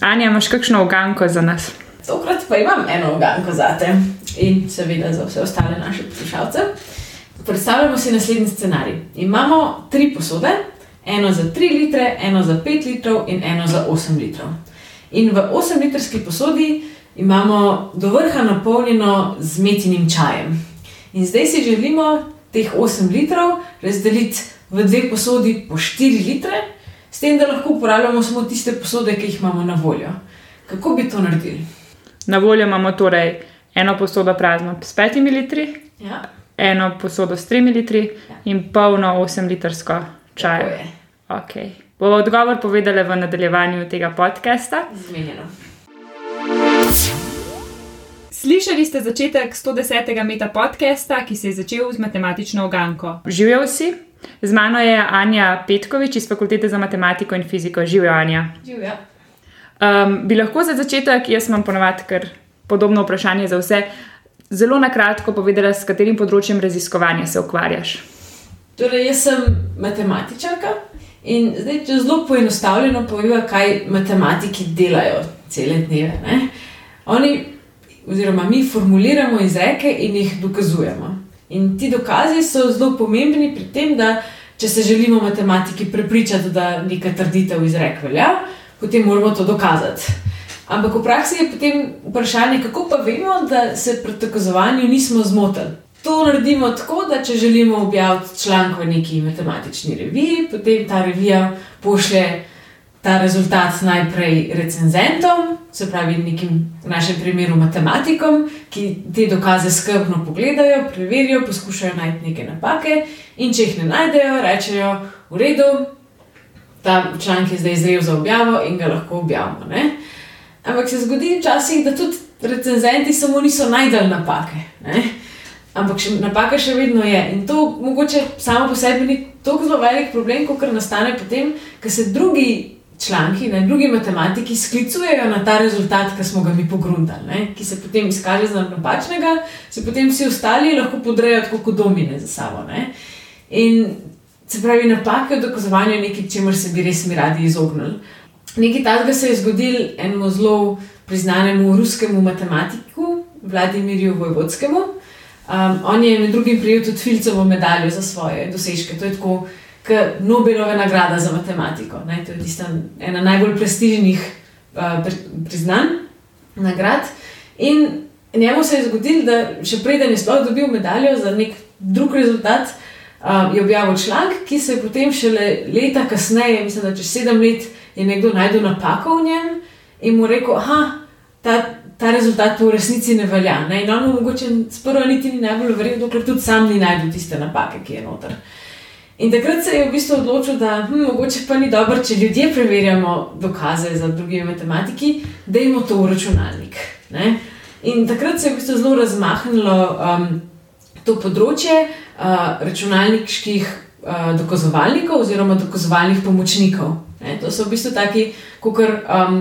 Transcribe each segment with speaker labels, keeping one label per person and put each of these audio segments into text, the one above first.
Speaker 1: Anja, imaš kakšno oganko za nas?
Speaker 2: Tokrat pa imam eno oganko za te in seveda za vse ostale naše poslušalce. Predstavljamo si naslednji scenarij. Imamo tri posode, eno za 3 litre, eno za 5 litrov in eno za 8 litrov. In v 8-litrski posodi imamo do vrha napolnjeno z metinim čajem. In zdaj si želimo teh 8 litrov razdeliti v dve posodi po 4 litre, s tem, da lahko uporabljamo samo tiste posode, ki jih imamo na voljo. Kako bi to naredili?
Speaker 1: Na voljo imamo torej eno posodo prazno s 5 litri,
Speaker 2: Ja,
Speaker 1: eno posodo s 3 litri
Speaker 2: Ja.
Speaker 1: in polno 8-litrsko
Speaker 2: tako
Speaker 1: čaja. Okay. Bomo odgovor povedali v nadaljevanju tega podcasta.
Speaker 2: Zmenjeno.
Speaker 3: Slišali ste začetek 110. meta podcasta, ki se je začel z matematično oganko.
Speaker 1: Živijo vsi. Z mano je Anja Petkovič iz Fakultete za matematiko in fiziko. Živijo Anja.
Speaker 2: Živja.
Speaker 1: Um, bi lahko za začetek, jaz imam ponovadi kar podobno vprašanje za vse, zelo na kratko povedala, s katerim področjem raziskovanja se ukvarjaš.
Speaker 2: Torej, jaz sem matematičarka in zdaj, če zelo poenostavljeno povem, kaj matematiki delajo cele dneve. Ne? Oni, oziroma mi, formuliramo izreke in jih dokazujemo. In ti dokazi so zelo pomembni pri tem, da če se želimo matematiki prepričati, da neka trditev izrek velja, potem moramo to dokazati. Ampak v praksi je potem vprašanje, kako pa vemo, da se pri dokazovanju nismo zmotili. To naredimo tako, da če želimo objaviti članek v neki matematični reviji, potem ta revija pošlje ta rezultat najprej recenzentom, se pravi nekim, v našem primeru matematikom, ki te dokaze skrbno pogledajo, preverijo, poskušajo najti neke napake in če jih ne najdejo, rečejo: v redu, ta članek je zdaj zrel za objavo in ga lahko objavimo. Ne? Ampak se zgodi včasih, da tudi recenzenti samo niso najdel napake. Ne? Ampak še, napaka še vedno je. In to mogoče samo po sebi ni tako zelo velik problem, kot nastane potem, ko se drugi članki, ne, drugi matematiki sklicujejo na ta rezultat, ki smo ga mi pogruntali, ne, ki se potem izkaže za napačnega, se potem vsi ostali lahko podrejo tako kot domine za sabo. Ne. In se pravi, napake v dokazovanju je nekaj, čemur se bi res mi radi izognili. Nekaj takega se je zgodil enemu zelo priznanemu ruskemu matematiku, Vladimirju Vojvodskemu. Um, on je med drugim prejel tudi Filcovo medaljo za svoje dosežke. To je tako, kot Nobelova nagrada za matematiko. Ne? To je tista ena najbolj prestižnih uh, pri, priznanj, nagrad. In njemu se je zgodilo, da še preden je sploh dobil medaljo za nek drug rezultat, um, je objavil članek, ki se je potem šele leta kasneje, mislim, da čez sedem let, je nekdo najdel napako v njem in mu rekel, da ta, ta rezultat v resnici ne velja. Ne? In on mogoče sprva niti ni najbolj verjel, dokler tudi sam ni najdel tiste napake, ki je noter. In takrat se je v bistvu odločil, da hm, mogoče pa ni dobro, če ljudje preverjamo dokaze za drugimi matematiki, da imamo to v računalnik. Ne? In takrat se je v bistvu zelo razmahnilo um, to področje uh, računalniških uh, dokazovalnikov oziroma dokazovalnih pomočnikov. Ne? To so v bistvu taki, kot um,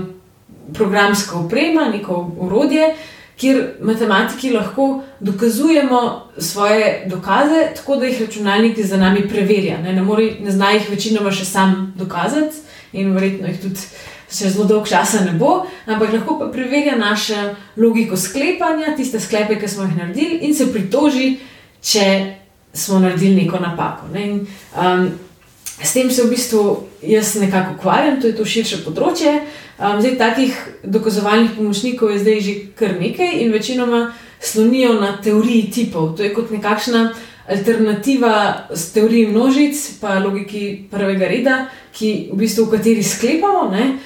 Speaker 2: programska oprema, neko urodje, kjer matematiki lahko dokazujemo svoje dokaze, tako da jih računalnik za nami preverja. Ne, ne, more, ne zna jih večinoma še sam dokazati in verjetno jih tudi še zelo dolgo časa ne bo, ampak lahko pa preverja našo logiko sklepanja, tiste sklepe, ki smo jih naredili, in se pritoži, če smo naredili neko napako. Ne. In, um, s tem se v bistvu jaz nekako ukvarjam, to je to širše področje. Um, zdaj, takih dokazovalnih pomočnikov je zdaj že kar nekaj in večinoma slonijo na teoriji tipov. To je kot nekakšna alternativa s teorijo množic, pa logiki prvega reda, ki v bistvu v kateri sklepamo. Ne?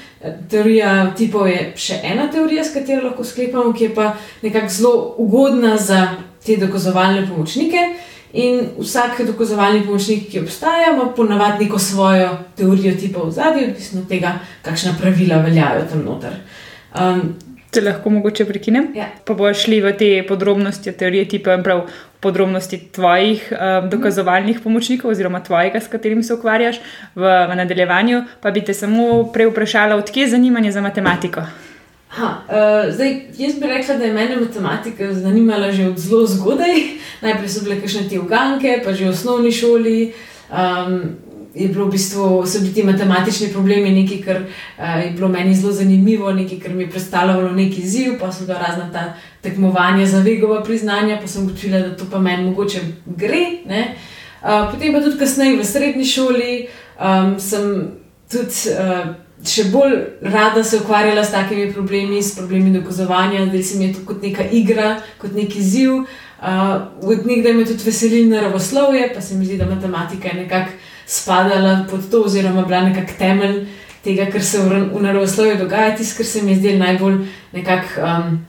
Speaker 2: Teorija tipov je še ena teorija, s katero lahko sklepamo, ki je pa nekako zelo ugodna za te dokazovalne pomočnike. In vsak dokazovalni pomočnik, ki obstaja, ima ponavadi neko svojo teorijo tipa v zadnji, odvisno od tega, kakšna pravila veljajo tam noter. Um,
Speaker 1: Če lahko mogoče prekinem,
Speaker 2: Ja.
Speaker 1: pa bomo šli v te podrobnosti teorije tipa in prav podrobnosti tvojih um, dokazovalnih pomočnikov, oziroma tvojega, s katerim se ukvarjaš v, v nadaljevanju, pa bi te samo prej vprašala, odkje je zanimanje za matematiko.
Speaker 2: Ha, uh, zdaj, jaz bi rekla, da je mene matematika zanimala že od zelo zgodaj. Najprej so bile kakšne te uganke, pa že v osnovni šoli. Um, je bilo v bistvu, so bili ti matematični problemi nekaj, kar uh, je bilo meni zelo zanimivo, nekaj, kar mi je predstavljalo neki izziv, pa so bila razna ta tekmovanja za vegova priznanja, pa sem ugotovila, da to pa meni mogoče gre. Uh, potem pa tudi kasneje v srednji šoli um, sem tudi. Uh, Še bolj rada se ukvarjala s takimi problemi, s problemi dokazovanja, da se mi je to kot neka igra, kot neki izziv. Uh, od nekdaj me tudi veseli naravoslovje, pa se mi zdi, da matematika je nekako spadala pod to, oziroma bila nekako temelj tega, kar se v, v naravoslovju dogaja, tisto, kar se mi je zdelo najbolj nekako, um,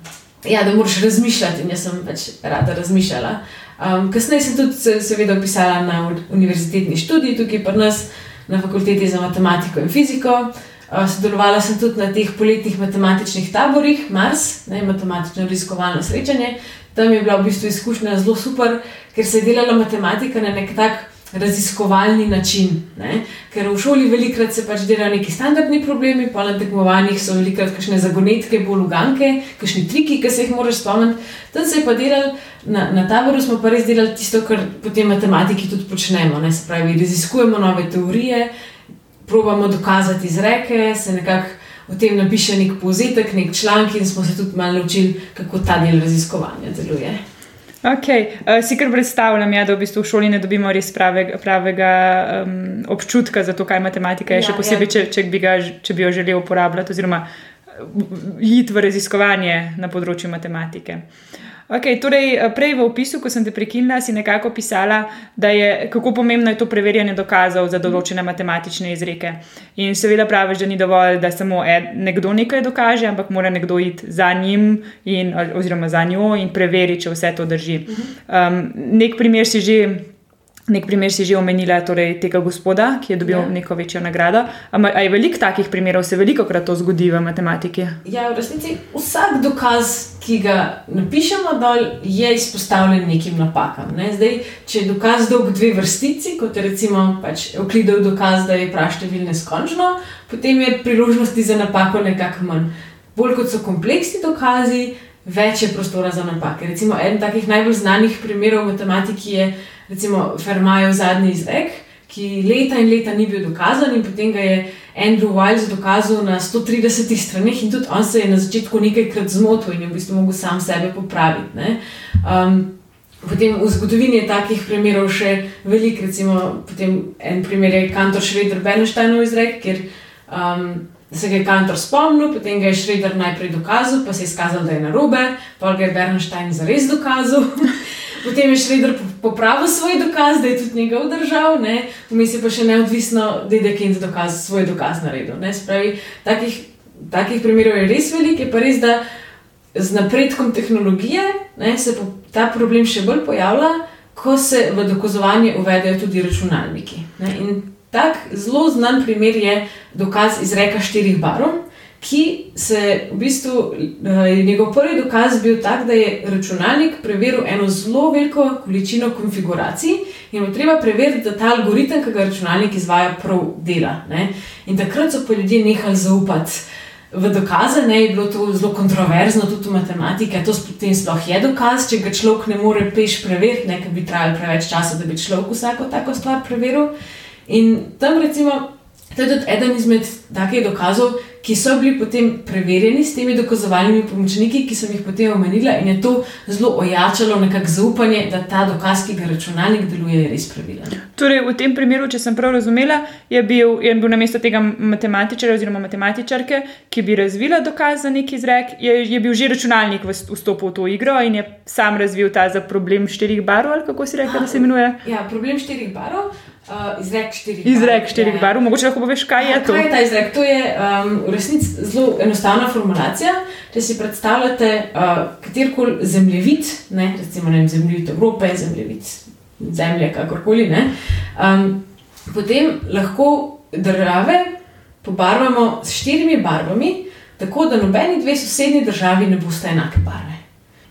Speaker 2: ja, da moraš razmišljati in jaz sem pač rada razmišljala. Um, kasneje sem tudi, se, seveda, pisala na univerzitetni študiji, tukaj pa nas na fakulteti za matematiko in fiziko. Uh, sodelovala sem tudi na teh poletnih matematičnih taborih, Mars, ne, matematično raziskovalno srečanje. Tam je bila v bistvu izkušnja zelo super, ker se je delala matematika na nek tak raziskovalni način. Ne? Ker v šoli velikrat se pač delajo neki standardni problemi, pa na tekmovanjih so velikrat kakšne zagonetke, bolj uganke, kakšni triki, ki se jih moraš spomniti. Tam se je pa delal, na, na taboru smo pa res delali tisto, kar potem matematiki tudi počnemo. Ne? Se pravi, raziskujemo nove teorije, probamo dokazati izreke, se nekako. V tem napiše nek povzetek, nek članek, in smo se tudi malo naučili, kako ta del raziskovanja deluje.
Speaker 1: Okay. Uh, si kar predstavljam, ja, da v, bistvu v šoli ne dobimo res pravega, pravega um, občutka za to, kaj matematika je, ja, še posebej, ja. če, če, bi ga, če bi jo želel uporabljati, oziroma iti v raziskovanje na področju matematike. Uh, Okay, torej, eh, prej v opisu, ko sem te prekinila, si nekako pisala, da je kako pomembno je to preverjanje dokazov za določene matematične izreke. In seveda praviš, da ni dovolj, da samo nekdo nekaj dokaže, ampak mora nekdo iti za njim in, oziroma za njo in preveriti, če vse to drži. Um, nek primer si že. Nek primer si že omenila, torej tega gospoda, ki je dobil ja. neko večjo nagrado. Ampak je veliko takih primerov, se veliko krat to zgodi v matematiki?
Speaker 2: Ja, v resnici vsak dokaz, ki ga napišemo dol, je izpostavljen nekim napakam. Ne? Zdaj, če je dokaz dolg dve vrstici, kot je recimo pač Euklidov dokaz, da je praštevil neskončno, potem je priložnosti za napako nekako manj. Bolj kot so kompleksni dokazi, več je prostora za napake. Recimo, eden takih najbolj znanih primerov v matematiki je recimo Fermajev zadnji izrek, ki leta in leta ni bil dokazan, in potem ga je Andrew Wiles dokazal na 130 straneh, in tudi on se je na začetku nekajkrat zmotil in je v bistvu mogel sam sebe popraviti. Um, potem v zgodovini je takih primerov še veliko, recimo en primer je Kantor Šreder Bernsteinov izrek, kjer um, se ga je Kantor spomnil, potem ga je Šreder najprej dokazal, pa se je izkazal, da je narobe, pa ga je Bernstein zares dokazal. Potem je Šreder popravil svoj dokaz, da je tudi njegov držav, vmes je pa še neodvisno, da je Dekens dokaz, svoj dokaz naredil. Spravi, takih, takih primerov je res veliko, je pa res, da z napredkom tehnologije ne, se ta problem še bolj pojavlja, ko se v dokazovanje uvedejo tudi računalniki. Ne. In tak zelo znan primer je dokaz izreka štirih barov ki se v bistvu, uh, njegov prvi dokaz bil tak, da je računalnik preveril eno zelo veliko količino konfiguracij in je treba preveriti, da ta algoritem, ki ga računalnik izvaja, prav dela. Ne? In takrat so pa ljudje nehali zaupati. V dokaze ne, je bilo to zelo kontroverzno, tudi v matematiki. To potem sploh je dokaz, če ga človek ne more peš preveriti, ne, ker bi trajalo preveč časa, da bi človek vsako tako stvar preveril. In tam, recimo, to je tudi eden izmed takih dokazov, ki so bili potem preverjeni s temi dokazovalnimi pomočniki, ki sem jih potem omenila, in je to zelo ojačalo nekako zaupanje, da ta dokaz, ki ga računalnik deluje, je res pravilen.
Speaker 1: Torej, v tem primeru, če sem prav razumela, je bil, je bil na mesto tega matematičara oziroma matematičarke, ki bi razvila dokaz za neki izrek, je, je bil že računalnik vstopil v to igro in je sam razvil ta za problem štirih barov, ali kako si rekel, da se imenuje?
Speaker 2: Ja, problem štirih barov. Uh, izrek štirih
Speaker 1: izrek barov. Štirih ja. barov. Mogoče lahko poveš, kaj je to?
Speaker 2: Kaj je ta izrek? To je um, v resnici zelo enostavna formulacija. Če si predstavljate uh, katerkoli zemljevid, ne, recimo ne, zemljevid Evrope, zemljevid Zemlje, kakorkoli, ne, um, potem lahko države pobarvamo s štirimi barvami, tako da nobeni dve sosednji državi ne boste enake barve.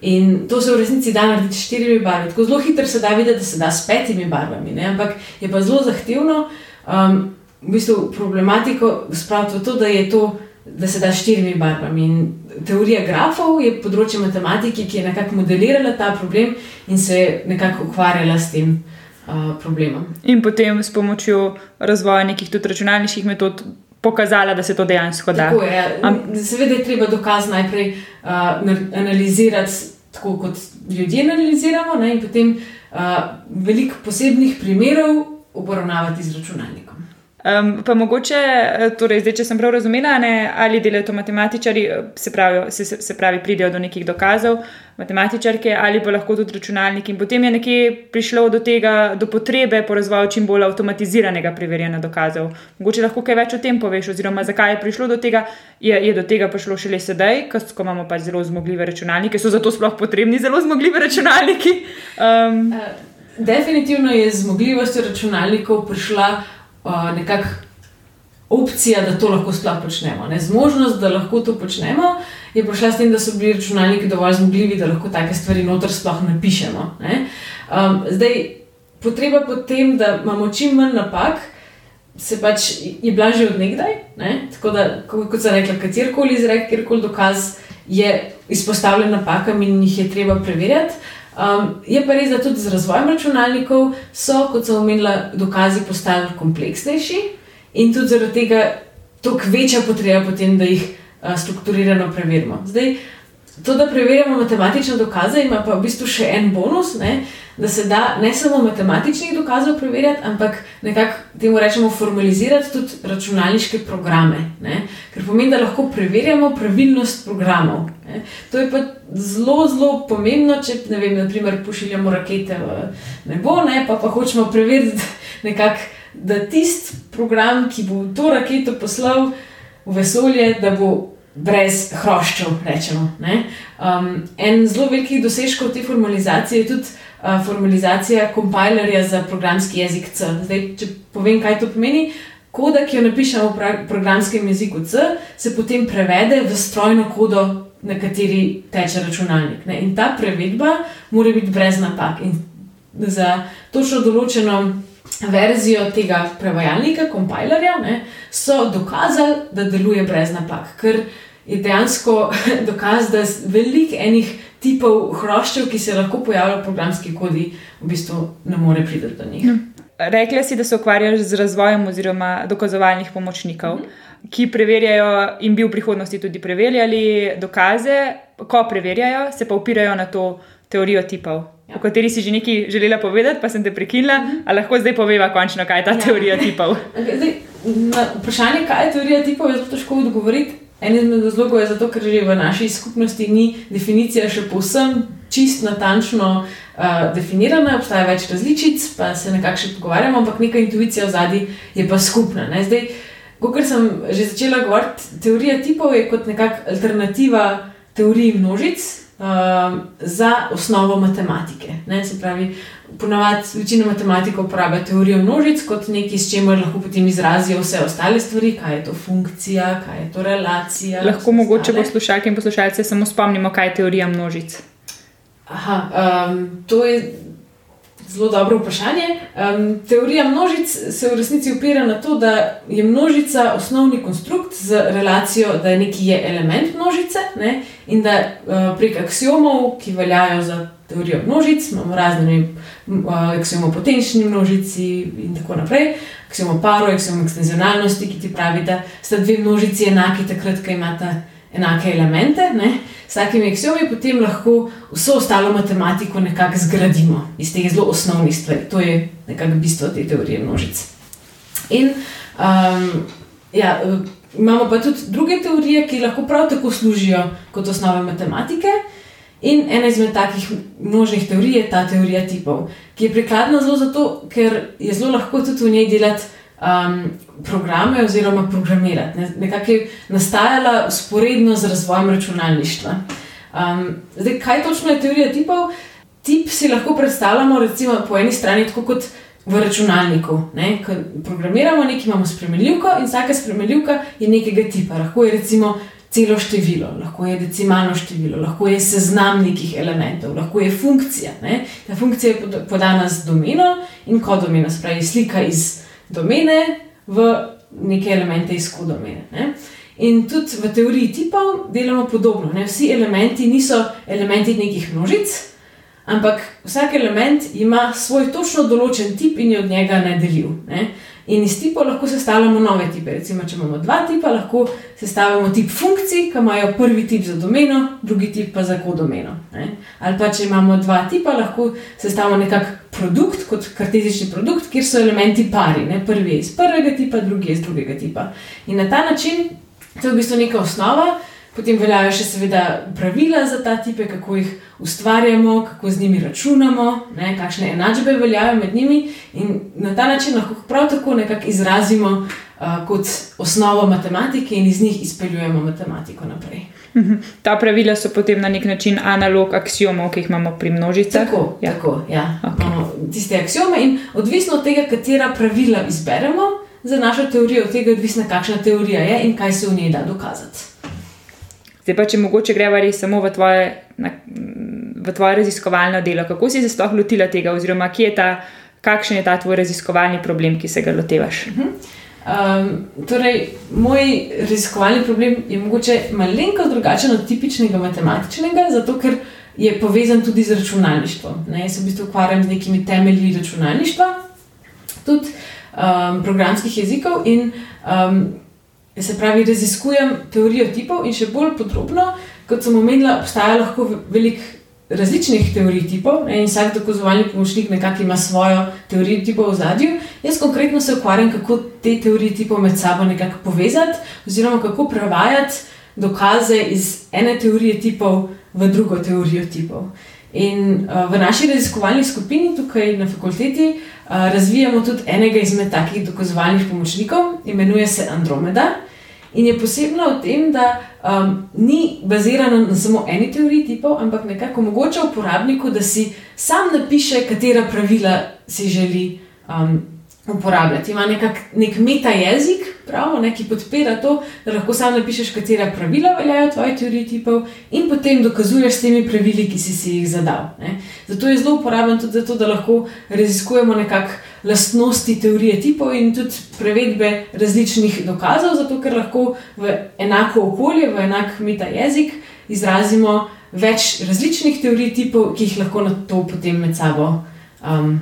Speaker 2: In to se v resnici da narediti s štirimi barvami. Tako zelo hitro se da videti, da se da s petimi barvami, ne? ampak je pa zelo zahtevno. Um, v bistvu problematiko spraviti v to, da, to, da se da s štirimi barvami. In teorija grafov je področje matematike, ki je nekako modelirala ta problem in se je nekako ukvarjala s tem. uh, problemom.
Speaker 1: In potem s pomočjo razvoja nekih tudi računalniških metod pokazala, da se to dejansko da.
Speaker 2: Tako je. Am Seveda je treba dokaz najprej uh, analizirati, tako kot ljudje analiziramo, ne, in potem uh, veliko posebnih primerov obravnavati z računalnikom.
Speaker 1: Um, pa mogoče, torej, zdaj, če sem prav razumela, ne, ali delajo to matematičari, se pravi, se, se pravi, pridejo do nekih dokazov, matematičarke, ali pa lahko tudi računalniki. In potem je nekje prišlo do tega, do potrebe po razvoju čim bolj avtomatiziranega preverjanja dokazov. Mogoče lahko kaj več o tem poveš, oziroma zakaj je prišlo do tega, je, je do tega prišlo šele sedaj, ko imamo pač zelo zmogljive računalnike, so zato sploh potrebni zelo zmogljivi računalniki. Um,
Speaker 2: Definitivno je z zmogljivostjo računalnikov prišla nekakšna opcija, da to lahko sploh počnemo. Ne? Zmožnost, da lahko to počnemo, je prišla s tem, da so bili računalniki dovolj zmogljivi, da lahko take stvari noter sploh napišemo. Ne? Um, zdaj, potreba po tem, da imamo čim manj napak. Se pač je bila že odnegdaj, ne? tako da, kot sem rekla, katerkoli izrek, kjerkoli dokaz je izpostavljen napakam in jih je treba preverjati. Um, je pa res, da tudi z razvojem računalnikov so, kot sem omenila, dokazi postali kompleksnejši in tudi zaradi tega toliko večja potreba potem, da jih uh, strukturirano preverimo. Zdaj, to, da preverjamo matematične dokaze, ima pa v bistvu še en bonus, ne? da se da ne samo matematičnih dokazov preverjati, ampak nekako temu rečemo formalizirati tudi računalniške programe. Ne? Ker pomeni, da lahko preverjamo pravilnost programov. Ne? To je pa zelo, zelo pomembno, če ne vem, naprimer, pošiljamo rakete v nebo, ne? pa pa hočemo preveriti nekako da tisti program, ki bo to raketo poslal v vesolje, da bo brez hroščev. Rečemo, um, en zelo velikih dosežkov te formalizacije je tudi uh, formalizacija kompilerja za programski jezik C. Zdaj, če povem, kaj to pomeni. Koda, ki jo napišemo v programskem jeziku C, se potem prevede v strojno kodo, na kateri teče računalnik. Ne? In ta prevedba mora biti brez napak. In za točno določeno verzijo tega prevajalnika, kompilerja, ne, so dokazali, da deluje brez napak. Ker je dejansko dokaz, da veliko enih tipov hroščev, ki se lahko pojavljajo v programski kodi, v bistvu ne more priti do njih.
Speaker 1: Hm. Rekli si, da se ukvarjaš z razvojem oziroma dokazovalnih pomočnikov, mhm. ki preverjajo in bi v prihodnosti tudi preverjali dokaze, ko preverjajo, se pa upirajo na to teorijo tipov ja. o kateri si že nekaj želela povedati, pa sem te prekinila. -hmm. Ali lahko zdaj poveva, končno, kaj je ta ja. teorija tipov?
Speaker 2: Zdaj, na vprašanje, kaj je teorija tipov, je zelo težko odgovoriti. En izmed razlogov je zato, ker že v naši skupnosti ni definicija še povsem čist natančno uh, definirana, obstaja več različic, pa se nekako še pogovarjamo, ampak neka intuicija v zadnji je pa skupna. Ne? Zdaj, kot sem že začela govoriti, teorija tipov je kot nekakšna alternativa teoriji množic, um, za osnovo matematike. Ne, se pravi, ponavadi večina matematikov uporablja teorijo množic kot nekaj, s čimer lahko potem izrazijo vse ostale stvari, kaj je to funkcija, kaj je to relacija.
Speaker 1: Lahko mogoče poslušalke in poslušalce samo spomnimo, kaj je teorija množic.
Speaker 2: Aha, um, to je zelo dobro vprašanje. Um, teorija množic se v resnici opira na to, da je množica osnovni konstrukt z relacijo, da je neki je element množice ne, in da uh, prek axiomov, ki veljajo za teorijo množic, imamo razne uh, o potenčni množici in tako naprej. Paru, axiom o ekstenzionalnosti, ki ti pravi, da sta dve množici enaki takrat, ko imata enake elemente. Ne s takimi aksiomi potem lahko vso ostalo matematiko nekako zgradimo iz teh zelo osnovnih stvari. To je nekako bistvo te teorije množic. In um, ja, imamo pa tudi druge teorije, ki lahko prav tako služijo kot osnove matematike. In ena izmed takih množnih teorij je ta teorija tipov, ki je prikladna zelo zato, ker je zelo lahko tudi v njej delati um, programe oziroma programirati. Ne, nekako je nastajala usporedno z razvojem računalništva. Um, zdaj, kaj točno je teorija tipov? Tip si lahko predstavljamo recimo, po eni strani tako kot v računalniku. Ne, programiramo nekaj, imamo spremenljivko in vsaka spremenljivka je nekega tipa. Lahko je recimo celo število, lahko je decimalno število, lahko je seznam nekih elementov, lahko je funkcija. Ne. Ta funkcija je podana z domeno in kodomena, spravi slika iz domene v neke elemente iz kodomene. Ne? In tudi v teoriji tipov delamo podobno. Ne? Vsi elementi niso elementi nekih množic, ampak vsak element ima svoj točno določen tip in je od njega nedeljiv. Ne? In iz tipov lahko sestavljamo nove tipe. Recimo, če imamo dva tipa, lahko sestavljamo tip funkcij, ki imajo prvi tip za domeno, drugi tip pa za kodomeno. Ne? Ali pa če imamo dva tipa, lahko sestavljamo nekakšen produkt, kot kartezični produkt, kjer so elementi pari. Ne? Prvi je iz prvega tipa, drugi je iz drugega tipa. In na ta način, to je v bistvu neka osnova. Potem veljajo še seveda pravila za ta tipe, kako jih ustvarjamo, kako z njimi računamo, ne, kakšne enačbe veljajo med njimi, in na ta način lahko prav tako nekako izrazimo uh, kot osnovo matematike in iz njih izpeljujemo matematiko naprej.
Speaker 1: Mhm. Ta pravila so potem na nek način analog axiomov, ki jih imamo pri množicah.
Speaker 2: Tako, ja. tako ja. Okay. Imamo tiste axiome in odvisno od tega, katera pravila izberemo za našo teorijo, od tega je odvisna, kakšna teorija je in kaj se v njej da dokazati.
Speaker 1: Zdaj pa, če mogoče greva res samo v tvoje, na, v tvoje raziskovalno delo, kako si se sploh lotila tega, oziroma je ta, kakšen je ta tvoj raziskovalni problem, ki se ga lotevaš? Uh -huh.
Speaker 2: um, torej, moj raziskovalni problem je mogoče malenkost drugačen od tipičnega matematičnega, zato ker je povezan tudi z računalništvom. Ne? Jaz se v bistvu ukvarjam z nekimi temelji računalništva, tudi um, programskih jezikov in um, Se pravi, raziskujem teorijo tipov in še bolj podrobno, kot sem omenila, obstaja lahko veliko različnih teorij tipov in vsak dokazovalni pomočnik nekako ima svojo teorijo tipov v zadju. Jaz konkretno se ukvarjam, kako te teorije tipov med sabo nekako povezati, oziroma kako prevajati dokaze iz ene teorije tipov v drugo teorijo tipov. In uh, v naši raziskovalni skupini tukaj na fakulteti uh, razvijamo tudi enega izmed takih dokazovalnih pomočnikov, imenuje se Andromeda. In je posebno v tem, da um, ni bazirana na samo eni teoriji tipov, ampak nekako omogoča uporabniku, da si sam napiše, katera pravila si želi um, uporabljati. Ima nekak, nek meta jezik, pravno, ne, ki podpira to, da lahko sam napišeš, katera pravila veljajo v tvoji teoriji tipov, in potem dokazuješ s temi pravili, ki si, si jih zadal. Ne. Zato je zelo uporaben tudi zato, da lahko raziskujemo nekakšne lastnosti teorije tipov in tudi prevedbe različnih dokazov, zato ker lahko v enako okolje, v enak meta jezik izrazimo več različnih teorij tipov, ki jih lahko na to potem med sabo um,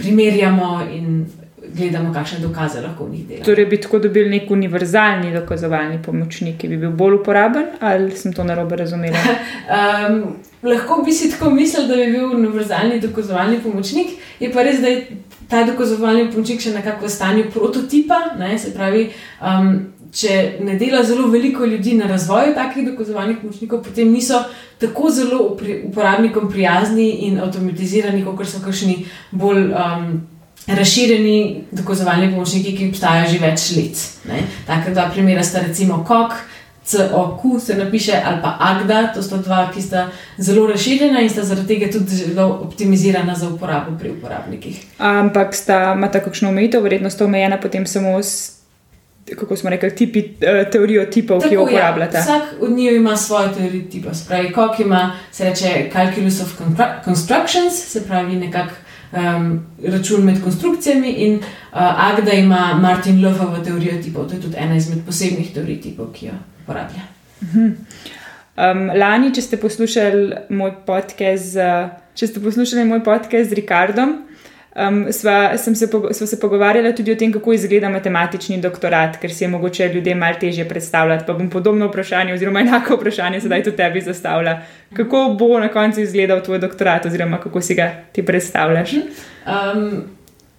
Speaker 2: primerjamo in gledamo, kakšne dokaze lahko v njih delamo.
Speaker 1: Torej, bi tako dobili nek univerzalni dokazovalni pomočnik, ki bi bil bolj uporaben, ali sem to narobe razumela?
Speaker 2: um, lahko bi si tako mislili, da bi bil univerzalni dokazovalni pomočnik, je pa res, da je ta dokazovalni pomočnik še nekako v stanju prototipa. Ne, se pravi, um, če ne dela zelo veliko ljudi na razvoju takih dokazovalnih pomočnikov, potem niso tako zelo uporabnikom prijazni in avtomatizirani, kot so kakšni bolj. Um, Razširjeni dokazovalni pomočniki, ki obstajajo že več let. Tako da, primera sta recimo KOK, COQ se napiše, ali pa AGDA, to sta dva, ki sta zelo razširjena in sta zaradi tega tudi zelo optimizirana za uporabo pri uporabnikih.
Speaker 1: Ampak sta ima ta kakšno omejitev, verjetno sta omejena potem samo s. Kako smo rekli, tipi, eh, teorijo tipov, Tako, ki jo ja. uporabljate.
Speaker 2: Ja, vsak od njih ima svojo teorijo tipov. Spravi, kot ima se reče Calculus of Constructions, se pravi nekak um, račun med konstrukcijami, in uh, Agda ima Martin Lohovo teorijo tipov. To je tudi ena izmed posebnih teorij tipov, ki jo uporablja.
Speaker 1: Um, lani, če ste poslušali moj podcast, če ste poslušali moj podcast z Rikardom, um, sva, se, sva se pogovarjala tudi o tem, kako izgleda matematični doktorat, ker si je mogoče ljudem malo težje predstavljati. Pa bom podobno vprašanje, oziroma enako vprašanje, zdaj tudi tebi zastavlja. Kako bo na koncu izgledal tvoj doktorat, oziroma kako si ga ti predstavljaš? Um,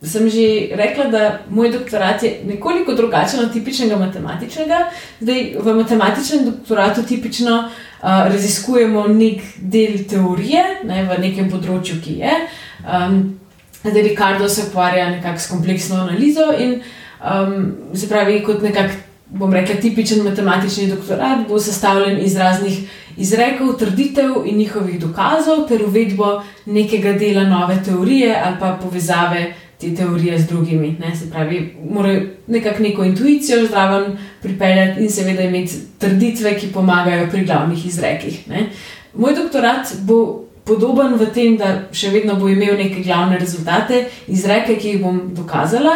Speaker 2: sem že rekla, da moj doktorat je nekoliko drugačen od tipičnega matematičnega. Zdaj, v matematičnem doktoratu tipično uh, raziskujemo nek del teorije ne, v nekem področju, ki je. Um, zdaj, Ricardo se ukvarja nekako s kompleksno analizo in um, se pravi, kot nekak. Bom rekla, tipičen matematični doktorat bo sestavljen iz raznih izrekov, trditev in njihovih dokazov, ter uvedbo nekega dela nove teorije ali pa povezave te teorije z drugimi. Ne? Se pravi, morajo nekako neko intuicijo zdraven pripeljati in seveda imeti trditve, ki pomagajo pri glavnih izrekih. Ne? Moj doktorat bo podoben v tem, da še vedno bo imel neke glavne rezultate, izreke, ki jih bom dokazala.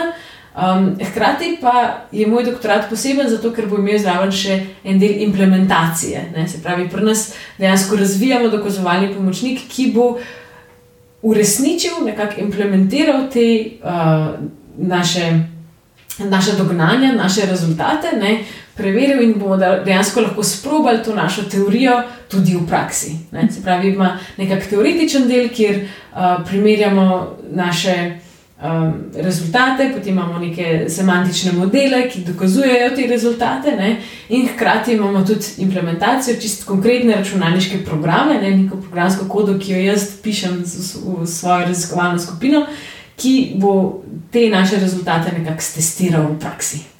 Speaker 2: Um, hkrati pa je moj doktorat poseben zato, ker bo imel zraven še en del implementacije. Ne? Se pravi, pri nas dejansko razvijamo dokazovalni pomočnik, ki bo uresničil, nekako implementiral te uh, naše, naše dognanja, naše rezultate, ne, preveril in bomo dejansko lahko sprobali to našo teorijo tudi v praksi. Ne. Se pravi, ima nekakšen teoretičen del, kjer uh, primerjamo naše um, rezultate, potem imamo neke semantične modele, ki dokazujejo te rezultate, ne? in hkrati imamo tudi implementacijo, čist konkretne računalniške programe, ne? neko programsko kodo, ki jo jaz pišem v svojo raziskovalno skupino, ki bo te naše rezultate nekako testiral v praksi.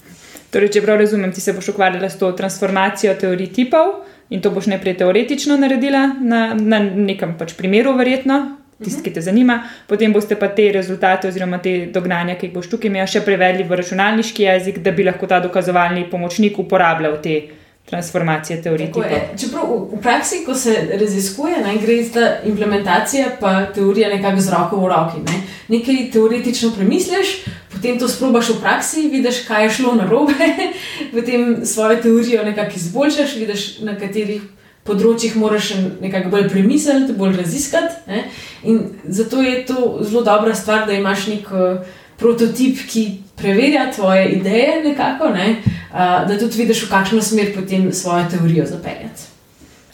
Speaker 1: Torej, če prav razumem, ti se boš ukvarjala s to transformacijo teorij tipov in to boš najprej teoretično naredila na, na nekem pač primeru, verjetno, tisti, ki te zanima, potem boste pa te rezultate oziroma te dognanja, ki jih boš tukaj imel, še prevedli v računalniški jezik, da bi lahko ta dokazovalni pomočnik uporabljal te transformacije teoretike.
Speaker 2: Čeprav v, v praksi, ko se raziskuje, ne, gre za implementacijo, pa teorija nekako z roko v roki. Ne. Nekaj teoretično premisliš, potem to sprobaš v praksi, vidiš, kaj je šlo na robe, potem svojo teorijo nekako izboljšaš, vidiš, na katerih področjih moraš nekako bolj premisliti, bolj raziskati. Ne? In zato je to zelo dobra stvar, da imaš nek uh, prototip, ki preverja tvoje ideje, nekako, ne? uh, da tudi vidiš, v kakšno smer potem svojo teorijo zapeljati.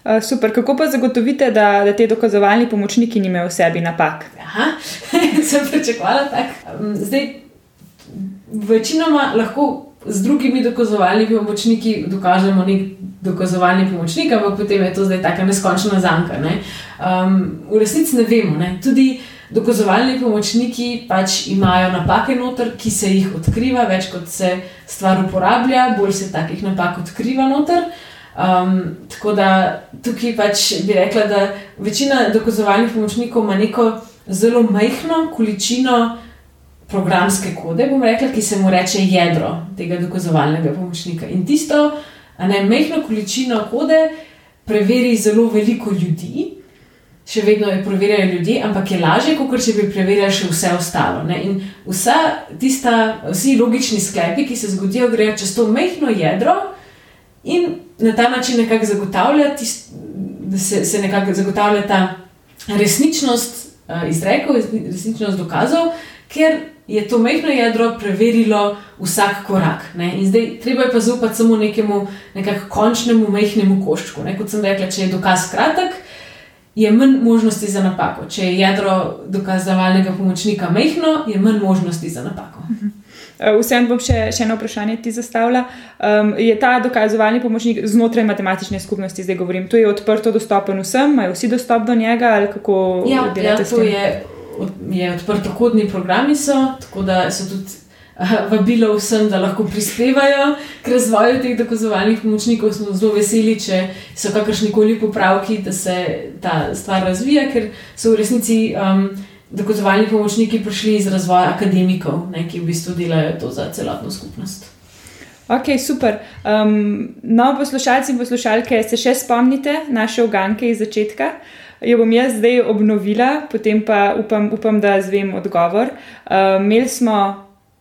Speaker 1: Uh, super, kako pa zagotovite, da, da te dokazovalni pomočniki nimajo v sebi napak?
Speaker 2: Aha, sem pričakovala tako. Um, zdaj, večinoma lahko z drugimi dokazovalnimi pomočniki dokažemo nek dokazovalni pomočnik, ampak potem je to zdaj tako neskončna zanka. Ne? Um, v resnici ne vemo. Ne? Tudi dokazovalni pomočniki pač imajo napake noter, ki se jih odkriva, več kot se stvar uporablja, bolj se takih napak odkriva noter. Um, tako da tukaj pač bi rekla, da večina dokazovalnih pomočnikov ima neko zelo majhno količino programske kode, bom rekla, ki se mu reče jedro tega dokazovalnega pomočnika. In tisto, ne, mehko količino kode preveri zelo veliko ljudi, še vedno je preverjajo ljudi, ampak je lažje, kot če bi preverjali še vse ostalo. Ne. In vsa tista, vsi logični sklepi, ki se zgodijo, grejo čez to mehko jedro in na ta način nekako zagotavlja, tist, se, se nekako zagotavlja ta resničnost uh, izrekov, resničnost dokazov, ker je to mehko jedro preverilo vsak korak. Ne? In zdaj treba je pa zaupati samo nekemu končnemu mehkemu koščku. Ne? Kot sem rekla, če je dokaz kratek, je manj možnosti za napako. Če je jedro dokazovalnega pomočnika mehko, je manj možnosti za napako.
Speaker 1: Eh, vseeno bom še, še eno vprašanje ti zastavila. Um, je ta dokazovalni pomočnik znotraj matematične skupnosti, zdaj govorim, to je odprto dostopen vsem, imajo vsi dostop do njega ali kako?
Speaker 2: Ja, ja to je je odprtokodni programi, so, tako da so tudi uh, vabilo vsem, da lahko prispevajo k razvoju teh dokazovalnih pomočnikov. Smo zelo veseli, če so kakršni koli popravki, da se ta stvar razvija, ker so v resnici um, dokazovalni pomočniki prišli iz razvoja akademikov, ne, ki v bistvu delajo to za celotno skupnost.
Speaker 1: Ok, super. Um, no, poslušalci in poslušalke, se še spomnite naše oganke iz začetka? Jo bom jaz zdaj obnovila, potem pa upam, upam da zvem odgovor. Uh, imeli smo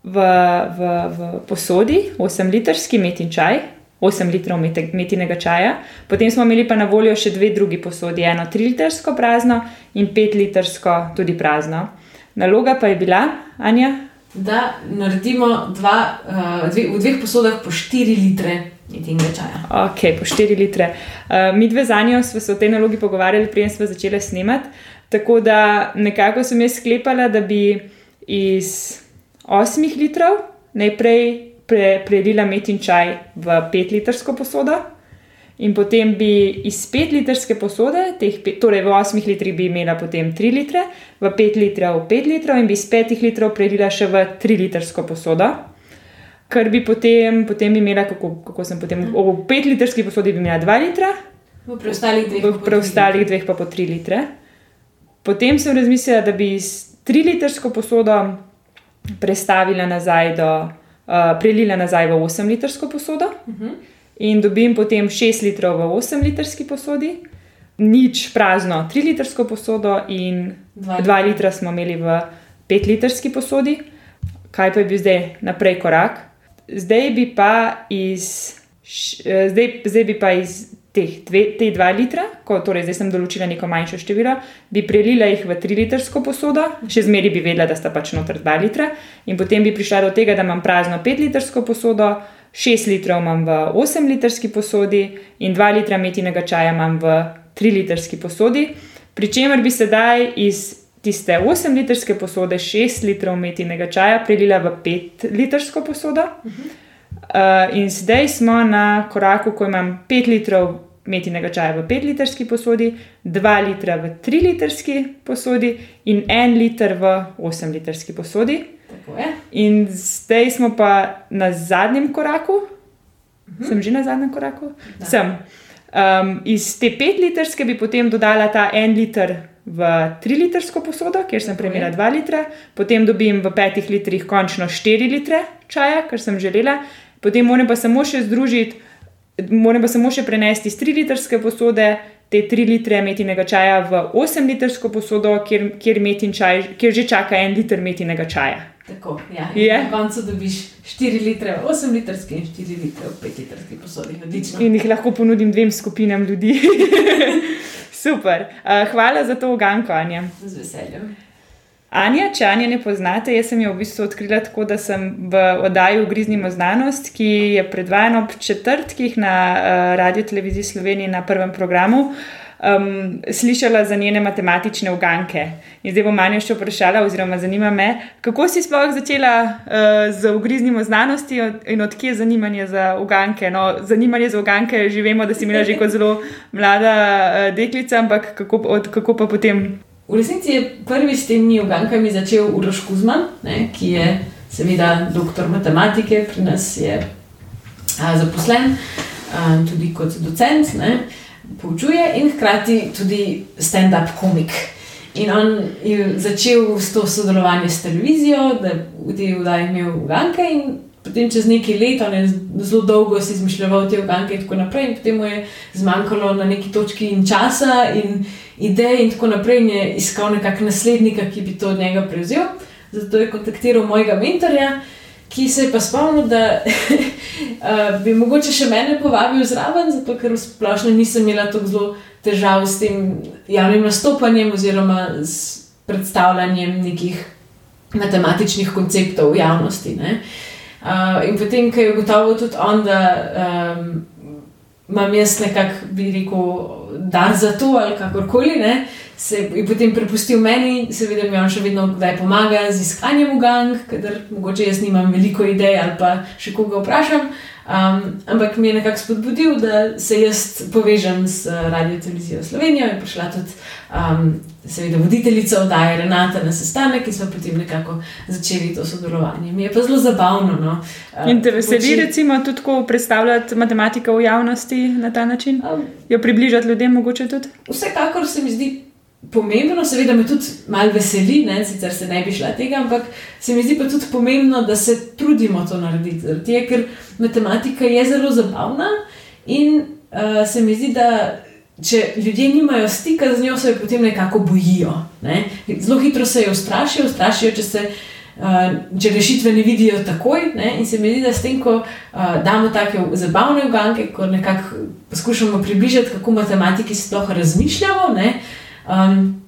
Speaker 1: v, v, v posodi 8-litrski metin čaj, 8 litrov metinega čaja, potem smo imeli pa na voljo še dve drugi posodi, eno 3-litrsko prazno in 5-litrsko tudi prazno. Naloga pa je bila, Anja?
Speaker 2: Da naredimo dva, uh, dve, v dveh posodah po 4 litre.
Speaker 1: Ok, po 4 litre. Uh, mi dve za njo smo se o tej nalogi pogovarjali, preden smo začeli snemati. Tako da nekako sem jaz sklepala, da bi iz 8 litrov najprej pre, prelila metin čaj v 5 litrsko posodo. In potem bi iz 5 litrske posode, teh, torej v 8 litrih, bi imela potem 3 litre, v 5 litrov 5 litrov, in bi iz 5 litrov prelila še v 3 litrsko posodo kar bi potem, potem imela, kako, kako sem potem, v uh -huh. pet litrski posodi bi imela dva litra,
Speaker 2: v preostalih dveh,
Speaker 1: v preostalih dveh pa po tri litre. Potem sem razmislila, da bi s tri litrsko posodo prestavila nazaj, do, uh, prelila nazaj v 8 litrsko posodo uh -huh. In dobim potem 6 litrov v 8 litrski posodi. Nič prazno, 3 litrsko posodo, in 2 litra smo imeli v 5 litrski posodi. Kaj pa je bil zdaj naprej korak? zdaj bi pa iz, zdaj, zdaj bi pa iz teh dve, te dva litra, ko torej zdaj sem določila neko manjšo število, bi prelila jih v tri litrsko posodo, še zmeri bi vedela, da sta pač noter dva litra, in potem bi prišla do tega, da imam prazno pet litrsko posodo, šest litrov imam v osem litrski posodi in dva litra metinega čaja imam v tri litrski posodi, pri čemer bi sedaj iz tiste 8 litrske posode 6 litrov metinega čaja prelila v 5 litrsko posodo. Uh, in zdaj smo na koraku, ko imam 5 litrov metinega čaja v 5 litrski posodi, 2 litra v 3 litrski posodi in 1 liter v 8 litrski posodi.
Speaker 2: Tako je.
Speaker 1: In zdaj smo pa na zadnjem koraku, mhm. sem že na zadnjem koraku. Sem. Um, iz te 5 litrske bi potem dodala ta 1 liter v 3-litrsko posodo, kjer sem premjera 2 litra, potem dobim v 5 litrih končno 4 litre čaja, kar sem želela, potem moram pa samo še združiti, moram pa samo še prenesti iz 3-litrske posode te 3 litre metinega čaja v 8-litrsko posodo, kjer, kjer, čaj, kjer že čaka 1 liter metinega čaja.
Speaker 2: Tako, ja. yeah. Na koncu dobiš 4 litre, 8 litrske in 4 litre, 5 litrske posode. Odlično.
Speaker 1: In jih lahko ponudim dvem skupinam ljudi. Super. Uh, hvala za to uganko, Anja.
Speaker 2: Z veseljem.
Speaker 1: Anja, če Anja ne poznate, jaz sem jo v bistvu odkrila tako, da sem v oddaji Ugriznimo znanost, ki je predvajana ob četrtkih na uh, Radio Televiziji Slovenije na prvem programu. Um, slišala za njene matematične uganke. In zdaj bom manj še vprašala, oziroma zanima me, kako si sploh začela uh, z ugriznimo znanosti in odkje je zanimanje za uganke. No, zanimanje za uganke že vemo, da si imela že kot zelo mlada uh, deklica, ampak kako, od, kako pa potem?
Speaker 2: V resnici je prvi s temi ugankami začel Uroš Kuzman, ne, ki je seveda doktor matematike, pri nas je a, zaposlen a, tudi kot docent. Ne poučuje in hkrati tudi stand-up komik. In on je začel s to sodelovanje s televizijo, da v tej vdaji imel uganke in potem čez nekaj let, on je zelo dolgo si izmišljal te uganke in tako naprej, in potem mu je zmanjkalo na neki točki in časa in idej in tako naprej, in je iskal nekakšnega naslednika, ki bi to od njega prevzel. Zato je kontaktiral mojega mentorja ki se je pa spomnil, da uh, bi mogoče še mene povabil zraven, zato ker v splošnem nisem imela tako zelo težav s tem javnim nastopanjem oziroma s predstavljanjem nekih matematičnih konceptov v javnosti. Uh, in potem, ko je ugotovil tudi on, da um, imam jaz nekako, bi rekel, dar za to ali kakorkoli. Ne? Se je potem prepustil meni, seveda mi on še vedno kdaj pomaga z iskanjem v gang, ker mogoče jaz nimam veliko idej ali pa še koga vprašam. Um, ampak mi je nekako spodbudil, da se jaz povežem z uh, Radio Televizijo Slovenijo in prišla tudi, um, seveda, voditeljica oddaje Renata na sestanek in smo potem nekako začeli to sodelovanje. Mi je pa zelo zabavno. No,
Speaker 1: uh, in te veseli, poči... recimo, tudi ko predstavljati matematiko v javnosti na ta način, um, jo približati ljudem, mogoče tudi?
Speaker 2: Vsekakor se mi zdi pomembno, seveda me tudi malo veseli, ne, sicer se ne bi šla tega, ampak se mi zdi pa tudi pomembno, da se trudimo to narediti. Zaradi, ker matematika je zelo zabavna in uh, se mi zdi, da če ljudje nimajo stika z njo, se jo potem nekako bojijo. Ne. Zelo hitro se jo ustrašijo, ustrašijo, če se. Uh, če rešitve ne vidijo takoj, ne? in se mi zdi, da s tem, ko uh, damo tako zabavne uganke, ko nekako poskušamo približati, kako matematiki sploh razmišljamo, uh, um,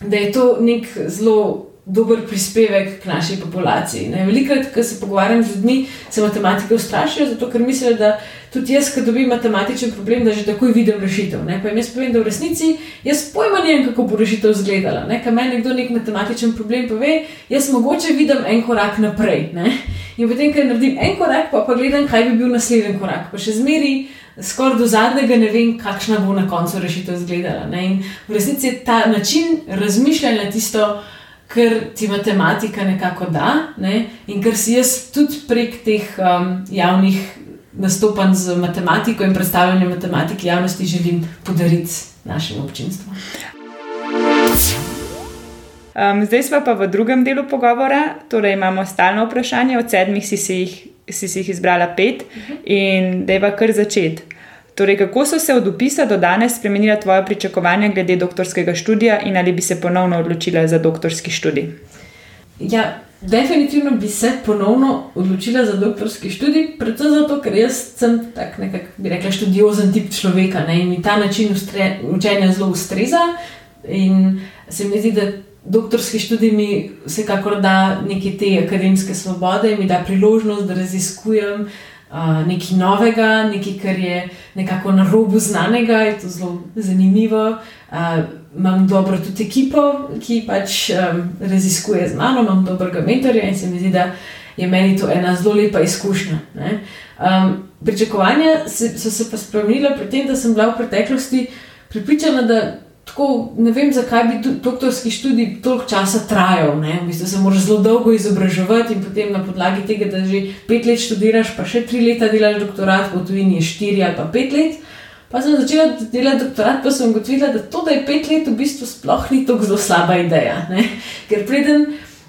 Speaker 2: da je to nek zelo dober prispevek k naši populaciji. Velikokrat, ko se pogovarjam z ljudmi, se matematike ustrašijo, zato ker mislijo, da tudi jaz, ko dobim matematičen problem, da že takoj vidim rešitev. Ne? Pa jim jaz povem, da v resnici jaz pojma ne vem, kako bo rešitev izgledala. Ker meni nekdo nek matematičen problem pove, jaz mogoče vidim en korak naprej. Ne? In potem, ker naredim en korak, pa, pa gledam, kaj bi bil naslednji korak. Pa še zmeri skoraj do zadnjega ne vem, kakšna bo na koncu rešitev izgledala. V resnici je ta način razmišljanja tisto, kar ti matematika nekako da ne? in kar si jaz tudi prek teh um, javnih nastopanj z matematiko in predstavljanja matematike javnosti želim podariti našemu občinstvu.
Speaker 1: Um, zdaj smo pa v drugem delu pogovora, torej imamo stalno vprašanje, od sedmih si, si, jih, si, si jih izbrala pet uh -huh. in da je pa kar začeti. Torej, kako so se od upisa do danes spremenila tvoja pričakovanja glede doktorskega študija in ali bi se ponovno odločila za doktorski študij?
Speaker 2: Ja, definitivno bi se ponovno odločila za doktorski študij, predvsem zato, ker jaz sem tak nekako, bi rekla, študiozen tip človeka ne? in mi ta način ustre, učenja zelo ustreza. In se mi zdi, da doktorski študij mi vsekakor da neke te akademske svobode, mi da priložnost, da raziskujem uh, nekaj novega, nekaj, kar je nekako na robu znanega, je to zelo zanimivo. Uh, imam dobro tudi ekipo, ki pač um, raziskuje znano, imam dobrega mentorja in se mi zdi, da je meni to ena zelo lepa izkušnja. Um, pričakovanja so se pa spremenila pri tem, da sem bila v preteklosti pripričana, da tako ne vem, zakaj bi doktorski študij toliko časa trajal. V bistvu se moraš zelo dolgo izobraževati in potem na podlagi tega, da že pet let študiraš, pa še tri leta delaš doktorat, v tujini je štiri ali pa pet let. Pa sem začela delati doktorat, pa sem ugotovila, da to, da je pet let, v bistvu sploh ni tako zelo slaba ideja. Ne? Ker preden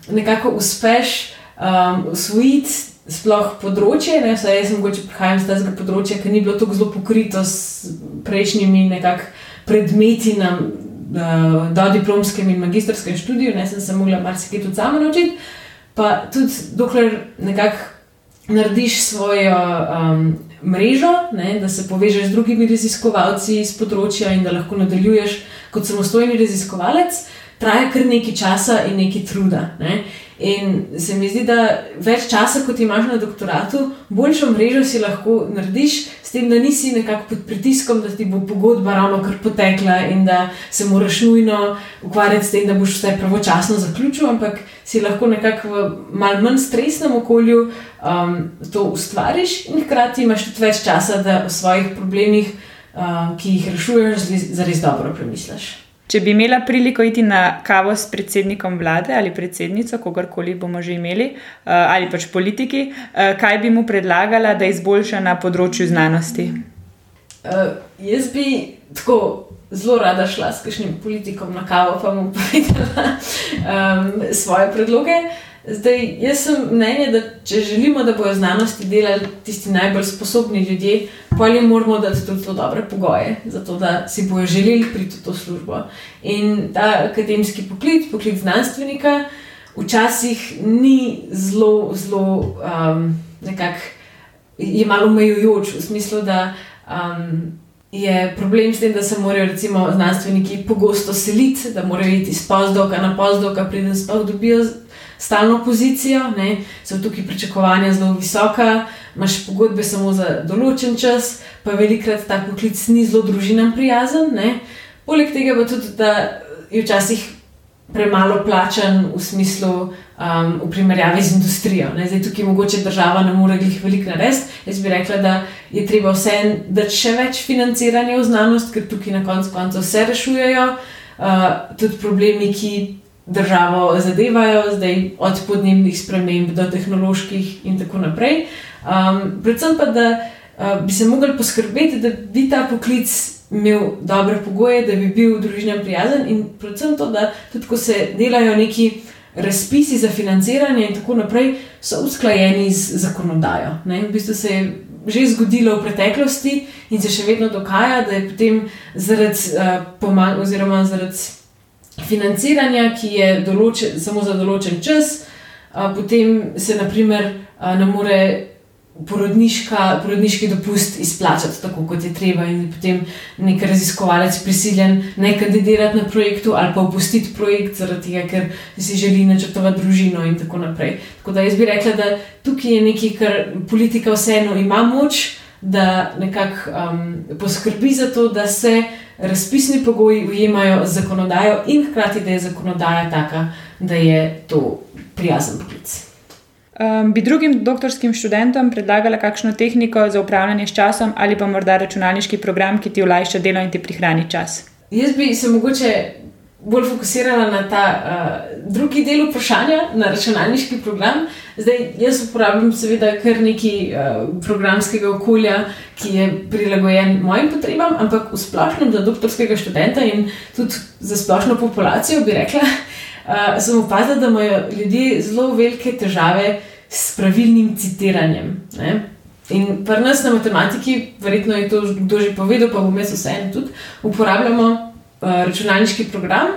Speaker 2: nekako uspeš um, usvojiti. Sploh področje, ne, vsaj jaz sem mogoče prihajam z tega področja, ki ni bilo tako zelo pokrito s prejšnjimi nekakšnimi predmeti na uh, dodiplomskem in magistrskem študiju, ne sem se mogla marsikaj tudi sama naučiti. Pa tudi, dokler nekako narediš svojo um, mrežo, ne, da se povežeš z drugimi raziskovalci iz področja in da lahko nadaljuješ kot samostojni raziskovalec, traja kar nekaj časa in nekaj truda. Ne. In se mi zdi, da več časa, kot imaš na doktoratu, boljšo mrežo si lahko narediš, s tem, da nisi nekako pod pritiskom, da ti bo pogodba ravno kar potekla in da se moraš nujno ukvarjati s tem, da boš vse pravočasno zaključil, ampak si lahko nekako v malce manj stresnem okolju um, to ustvariš in hkrati imaš tudi več časa, da o svojih problemih, um, ki jih rešuješ, zares dobro premisliš.
Speaker 1: Če bi imela priliko iti na kavo s predsednikom vlade ali predsednico, kogarkoli bomo že imeli, eh, ali pač politiki, eh, kaj bi mu predlagala, da izboljša na področju znanosti?
Speaker 2: Uh, jaz bi tako zelo rada šla s kakšnim politikom na kavo, pa mu povedala um, svoje predloge. Uh, Zdaj, jaz sem mnenja, da če želimo, da bodo znanosti delali tisti najbolj sposobni ljudje, pa jim moramo dati tudi zelo dobre pogoje, zato da si bojo želeli priti v to službo. In ta akademski poklic, poklic znanstvenika, včasih ni zelo, zelo um, nekako je malo omejujoč v smislu, da. Um, Je problem s tem, da se morajo recimo, znanstveniki pogosto seliti, da morajo iti iz pozdoka na pozdoka, preden sploh dobijo stalno pozicijo, ne? so tukaj pričakovanja zelo visoka, imaš pogodbe samo za določen čas, pa velikrat ta poklic ni zelo družinam prijazen. Ne? Poleg tega pa tudi, da je včasih premalo plačan v smislu. Um, v primerjavi z industrijo. Ne? Zdaj, tukaj mogoče država ne more jih veliko narediti. Jaz bi rekla, da je treba vse dati še več financiranja v znanost, ker tukaj na koncu koncev vse rešujejo. Uh, tudi problemi, ki državo zadevajo, zdaj od podnebnih sprememb do tehnoloških in tako naprej. Um, predvsem pa, da uh, bi se mogli poskrbeti, da bi ta poklic imel dobre pogoje, da bi bil družinam prijazen in predvsem to, da tudi ko se delajo neki. Razpisi za financiranje in tako naprej so usklajeni z zakonodajo. Ne? V bistvu se je že zgodilo v preteklosti in se še vedno dogaja, da je potem zaradi uh, pomanjkanja oziroma zaradi financiranja, ki je določen, samo za določen čas, potem se naprimer, ne more porodniški dopust izplačati tako, kot je treba, in potem nek raziskovalec prisiljen ne kandidirati na projektu ali pa opustiti projekt, zaradi tega, ker si želi načrtovati družino in tako naprej. Tako da jaz bi rekla, da tukaj je nekaj, kar politika vseeno ima moč da nekako um, poskrbi za to, da se razpisni pogoji ujemajo z zakonodajo, in hkrati, da je zakonodaja taka, da je to prijazen poklic.
Speaker 1: Um, bi drugim doktorskim študentom predlagala kakšno tehniko za upravljanje s časom ali pa morda računalniški program, ki ti olajša delo in ti prihrani čas?
Speaker 2: Jaz bi se mogoče bolj fokusirala na ta uh, drugi del vprašanja, na računalniški program. Zdaj, jaz uporabljam, seveda, kar nekaj uh, programskega okolja, ki je prilagojen mojim potrebam, ampak v splošnem za doktorskega študenta in tudi za splošno populacijo bi rekla, uh, sem opazila, da imajo ljudje zelo velike težave s pravilnim citiranjem. Ne? In pri nas na matematiki, verjetno je to kdo že povedal, pa bom jaz vseeno tudi uporabljamo. Eh, računalniški program,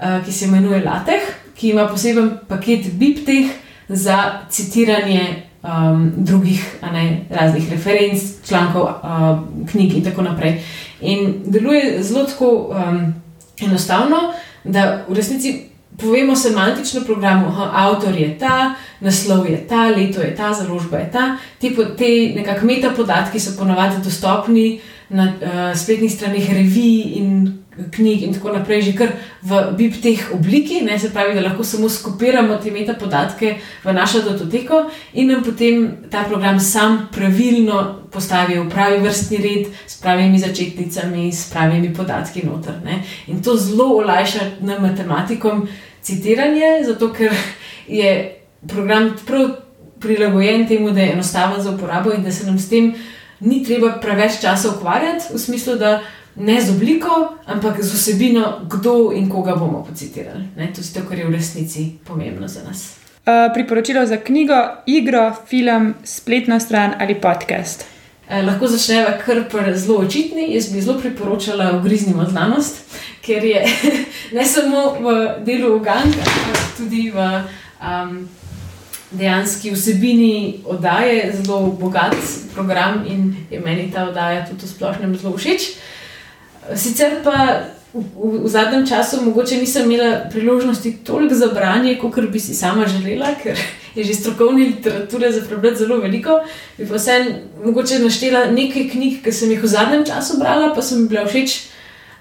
Speaker 2: uh, ki se imenuje LaTeX, ki ima poseben paket BIPTEH za citiranje um, drugih ne, raznih referenc, člankov, uh, knjig in tako naprej. In deluje zelo tako um, enostavno, da v resnici povemo semantično programu, da avtor je ta, naslov je ta, leto je ta, založba je ta. Te, te nekakšne metapodatki so ponovadi dostopni na uh, spletnih straneh revij in knjig in tako naprej, že kar v BIP teh obliki, ne, se pravi, da lahko samo skopiramo te metapodatke v našo datoteko in nam potem ta program sam pravilno postavi v pravi vrstni red s pravimi začetnicami, s pravimi podatki noter. Ne. In to zelo olajša nam matematikom citiranje, zato ker je program prav prilagojen temu, da je enostaven za uporabo in da se nam s tem ni treba preveč časa ukvarjati, v smislu, da ne z obliko, ampak z vsebino, kdo in koga bomo pocitirali. Ne? To je to, kar je v resnici pomembno za nas.
Speaker 1: Uh, priporočilo za knjigo, igro, film, spletno stran ali podcast.
Speaker 2: Eh, lahko začnemo kar zelo očitni. Jaz bi zelo priporočala Ogriznimo znanost, ker je ne samo v delu Uganda, ampak tudi v um, dejanski vsebini oddaje zelo bogat program in je meni ta oddaja tudi v splošnem zelo všeč. Uh, Sicer pa v, v, v zadnjem času mogoče nisem imela priložnosti toliko za branje, kot bi si sama želela, ker je že strokovne literature za prebrati zelo veliko. Bi pa vsem mogoče naštela nekaj knjig, ki sem jih v zadnjem času brala, pa so mi bile všeč.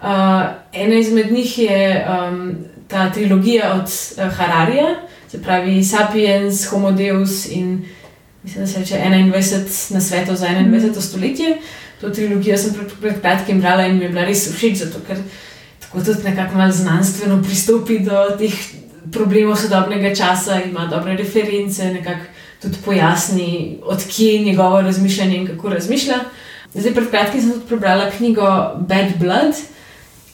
Speaker 2: Uh, ena izmed njih je um, ta trilogija od uh, Hararija, se pravi Sapiens, Homo Deus in mislim, da se reče 21 na svetu za 21. Mm. stoletje to trilogijo sem pred, pred kratkim brala in mi je bila res všeč, zato ker tako tudi nekako malo znanstveno pristopi do teh problemov sodobnega časa, ima dobre reference, nekako tudi pojasni, odkje je njegovo razmišljanje in kako razmišlja. Zdaj, pred kratkim sem tudi prebrala knjigo Bad Blood.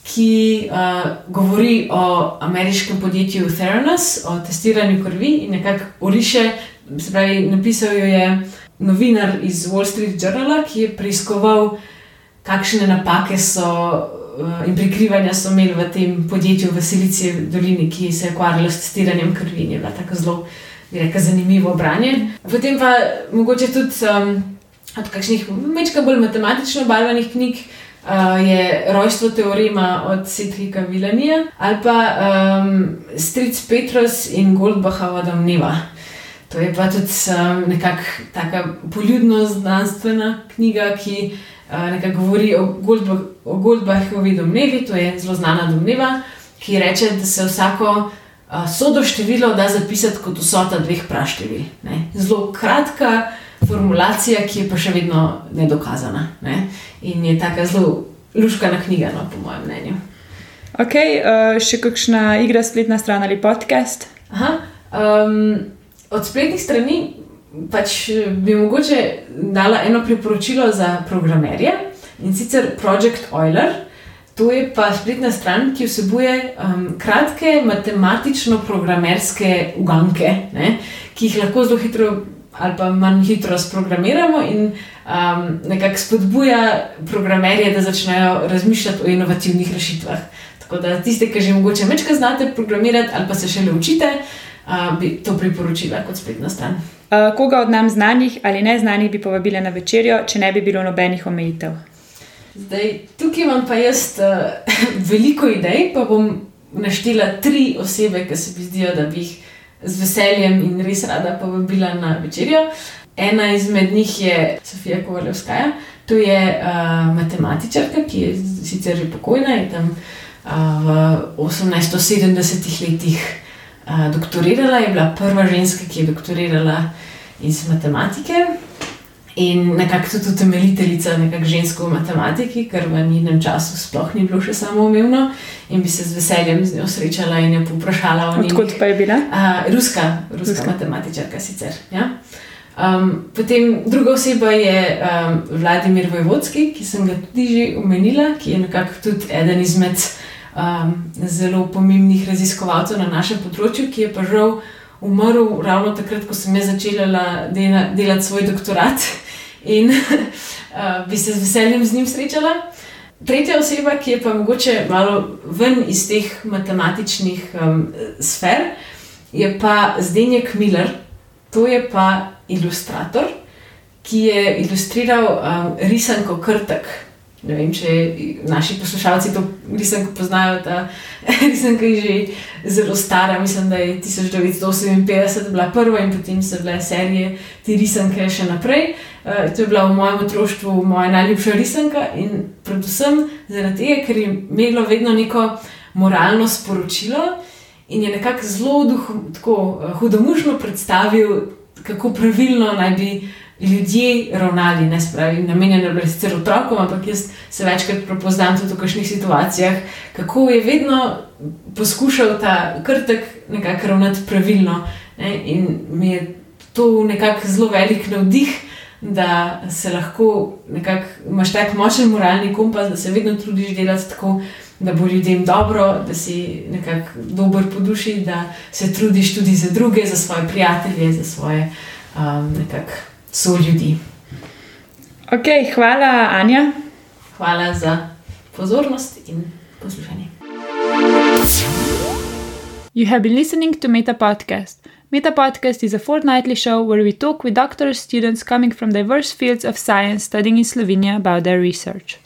Speaker 2: Ki uh, govori o ameriškem podjetju Theranos, o testiranju krvi in nekako uriše, se pravi, napisal jo je novinar iz Wall Street Journala, ki je preiskoval, kakšne napake so uh, in prikrivanja so imeli v tem podjetju v Silici dolini, ki se je ukvarjalo s testiranjem krvi. Je bilo tako zelo, bi rekel, zanimivo branje. Potem pa mogoče tudi um, od kakšnih večkrat bolj matematično obarvanih knjig. Uh, je rojstvo teorema od Sedrika Vilanija ali pa um, Stric Petrus in Goldbachova domneva. To je pa tudi um, nekakšna tako poljudno znanstvena knjiga, ki uh, nekako govori o, Goldbach, o Goldbachovi domnevi. To je zelo znana domneva, ki reče, da se vsako uh, sodo število da zapisati kot vsota dveh praštevil. Zelo kratka formulacija, ki je pa še vedno nedokazana. Ne? In je tako zelo luškana knjiga, no, po mojem mnenju.
Speaker 1: Ok, uh, še kakšna igra, spletna stran ali podcast?
Speaker 2: Aha. Um, od spletnih strani pač eh, bi mogoče dala eno priporočilo za programerje in sicer Project Euler. To je pa spletna stran, ki vsebuje um, kratke matematično-programerske uganke, ne, ki jih lahko zelo hitro ali pa manj hitro sprogramiramo in um, nekako spodbuja programerje, da začnejo razmišljati o inovativnih rešitvah. Tako da tiste, ki že mogoče večkrat znate programirati ali pa se šele učite, bi to priporočila kot spletna stran.
Speaker 1: Uh, koga od nam znanih ali neznanih bi povabila na večerjo, če ne bi bilo nobenih omejitev?
Speaker 2: Zdaj, tukaj imam pa jaz uh, veliko idej, pa bom naštela tri osebe, ki se mi zdijo, da bi jih z veseljem in res rada povabila na večerjo. Ena izmed njih je Sofija Kovaljevskaja, to je uh, matematičarka, ki je sicer že pokojna in tam uh, v 1870-ih letih doktorirala, je bila prva ženska, ki je doktorirala iz matematike in nekako tudi utemeljiteljica žensko v matematiki, kar v njenem času sploh ni bilo še samo umevno in bi se z veseljem z njo srečala in jo poprašala o njej.
Speaker 1: Odkud pa je bila?
Speaker 2: Uh, ruska, ruska, ruska matematičarka sicer. Ja? Um, potem druga oseba je um, Vladimir Vojvodski, ki sem ga tudi že omenila, ki je nekako tudi eden izmed um, zelo pomembnih raziskovalcev na našem področju, ki je pa žal umrl ravno takrat, ko sem začela dela, delati svoj doktorat in uh, bi se z veseljem z njim srečala. Tretja oseba, ki je pa mogoče malo ven iz teh matematičnih um, sfer, je pa Zdenjek Miller, To je pa ilustrator, ki je ilustriral um, risanko Krtek. Ne vem, če naši poslušalci to risanko poznajo. Ta risanka je že zelo stara, mislim, da je 1958 bila prva in potem so bile serije te risanke še naprej. Uh, to je bila v mojem otroštvu moja najljubša risanka in predvsem zaradi tega, ker je imelo vedno neko moralno sporočilo in je nekako zelo duh, tako, uh, hudomušno predstavil, kako pravilno naj bi ljudje ravnali, ne spravi, namenjeno je sicer otrokom, ampak jaz se večkrat prepoznam tudi v kakšnih situacijah, kako je vedno poskušal ta krtek nekako ravnati pravilno. Ne? In mi je to nekako zelo velik navdih, da se lahko nekako imaš tak močen moralni kompas, da se vedno trudiš delati tako. Da bo ljudem dobro, da si nekako dober po duši, da se trudiš tudi za druge, za svoje prijatelje, za svoje um, nekakšne so ljudi.
Speaker 1: Okay, hvala, Anja.
Speaker 2: Hvala za pozornost in poslušanje.
Speaker 1: You have been listening to Meta Podcast. Meta Podcast is a fortnightly show where we talk with doctors, students coming from diverse fields of science studying in Slovenia about their research.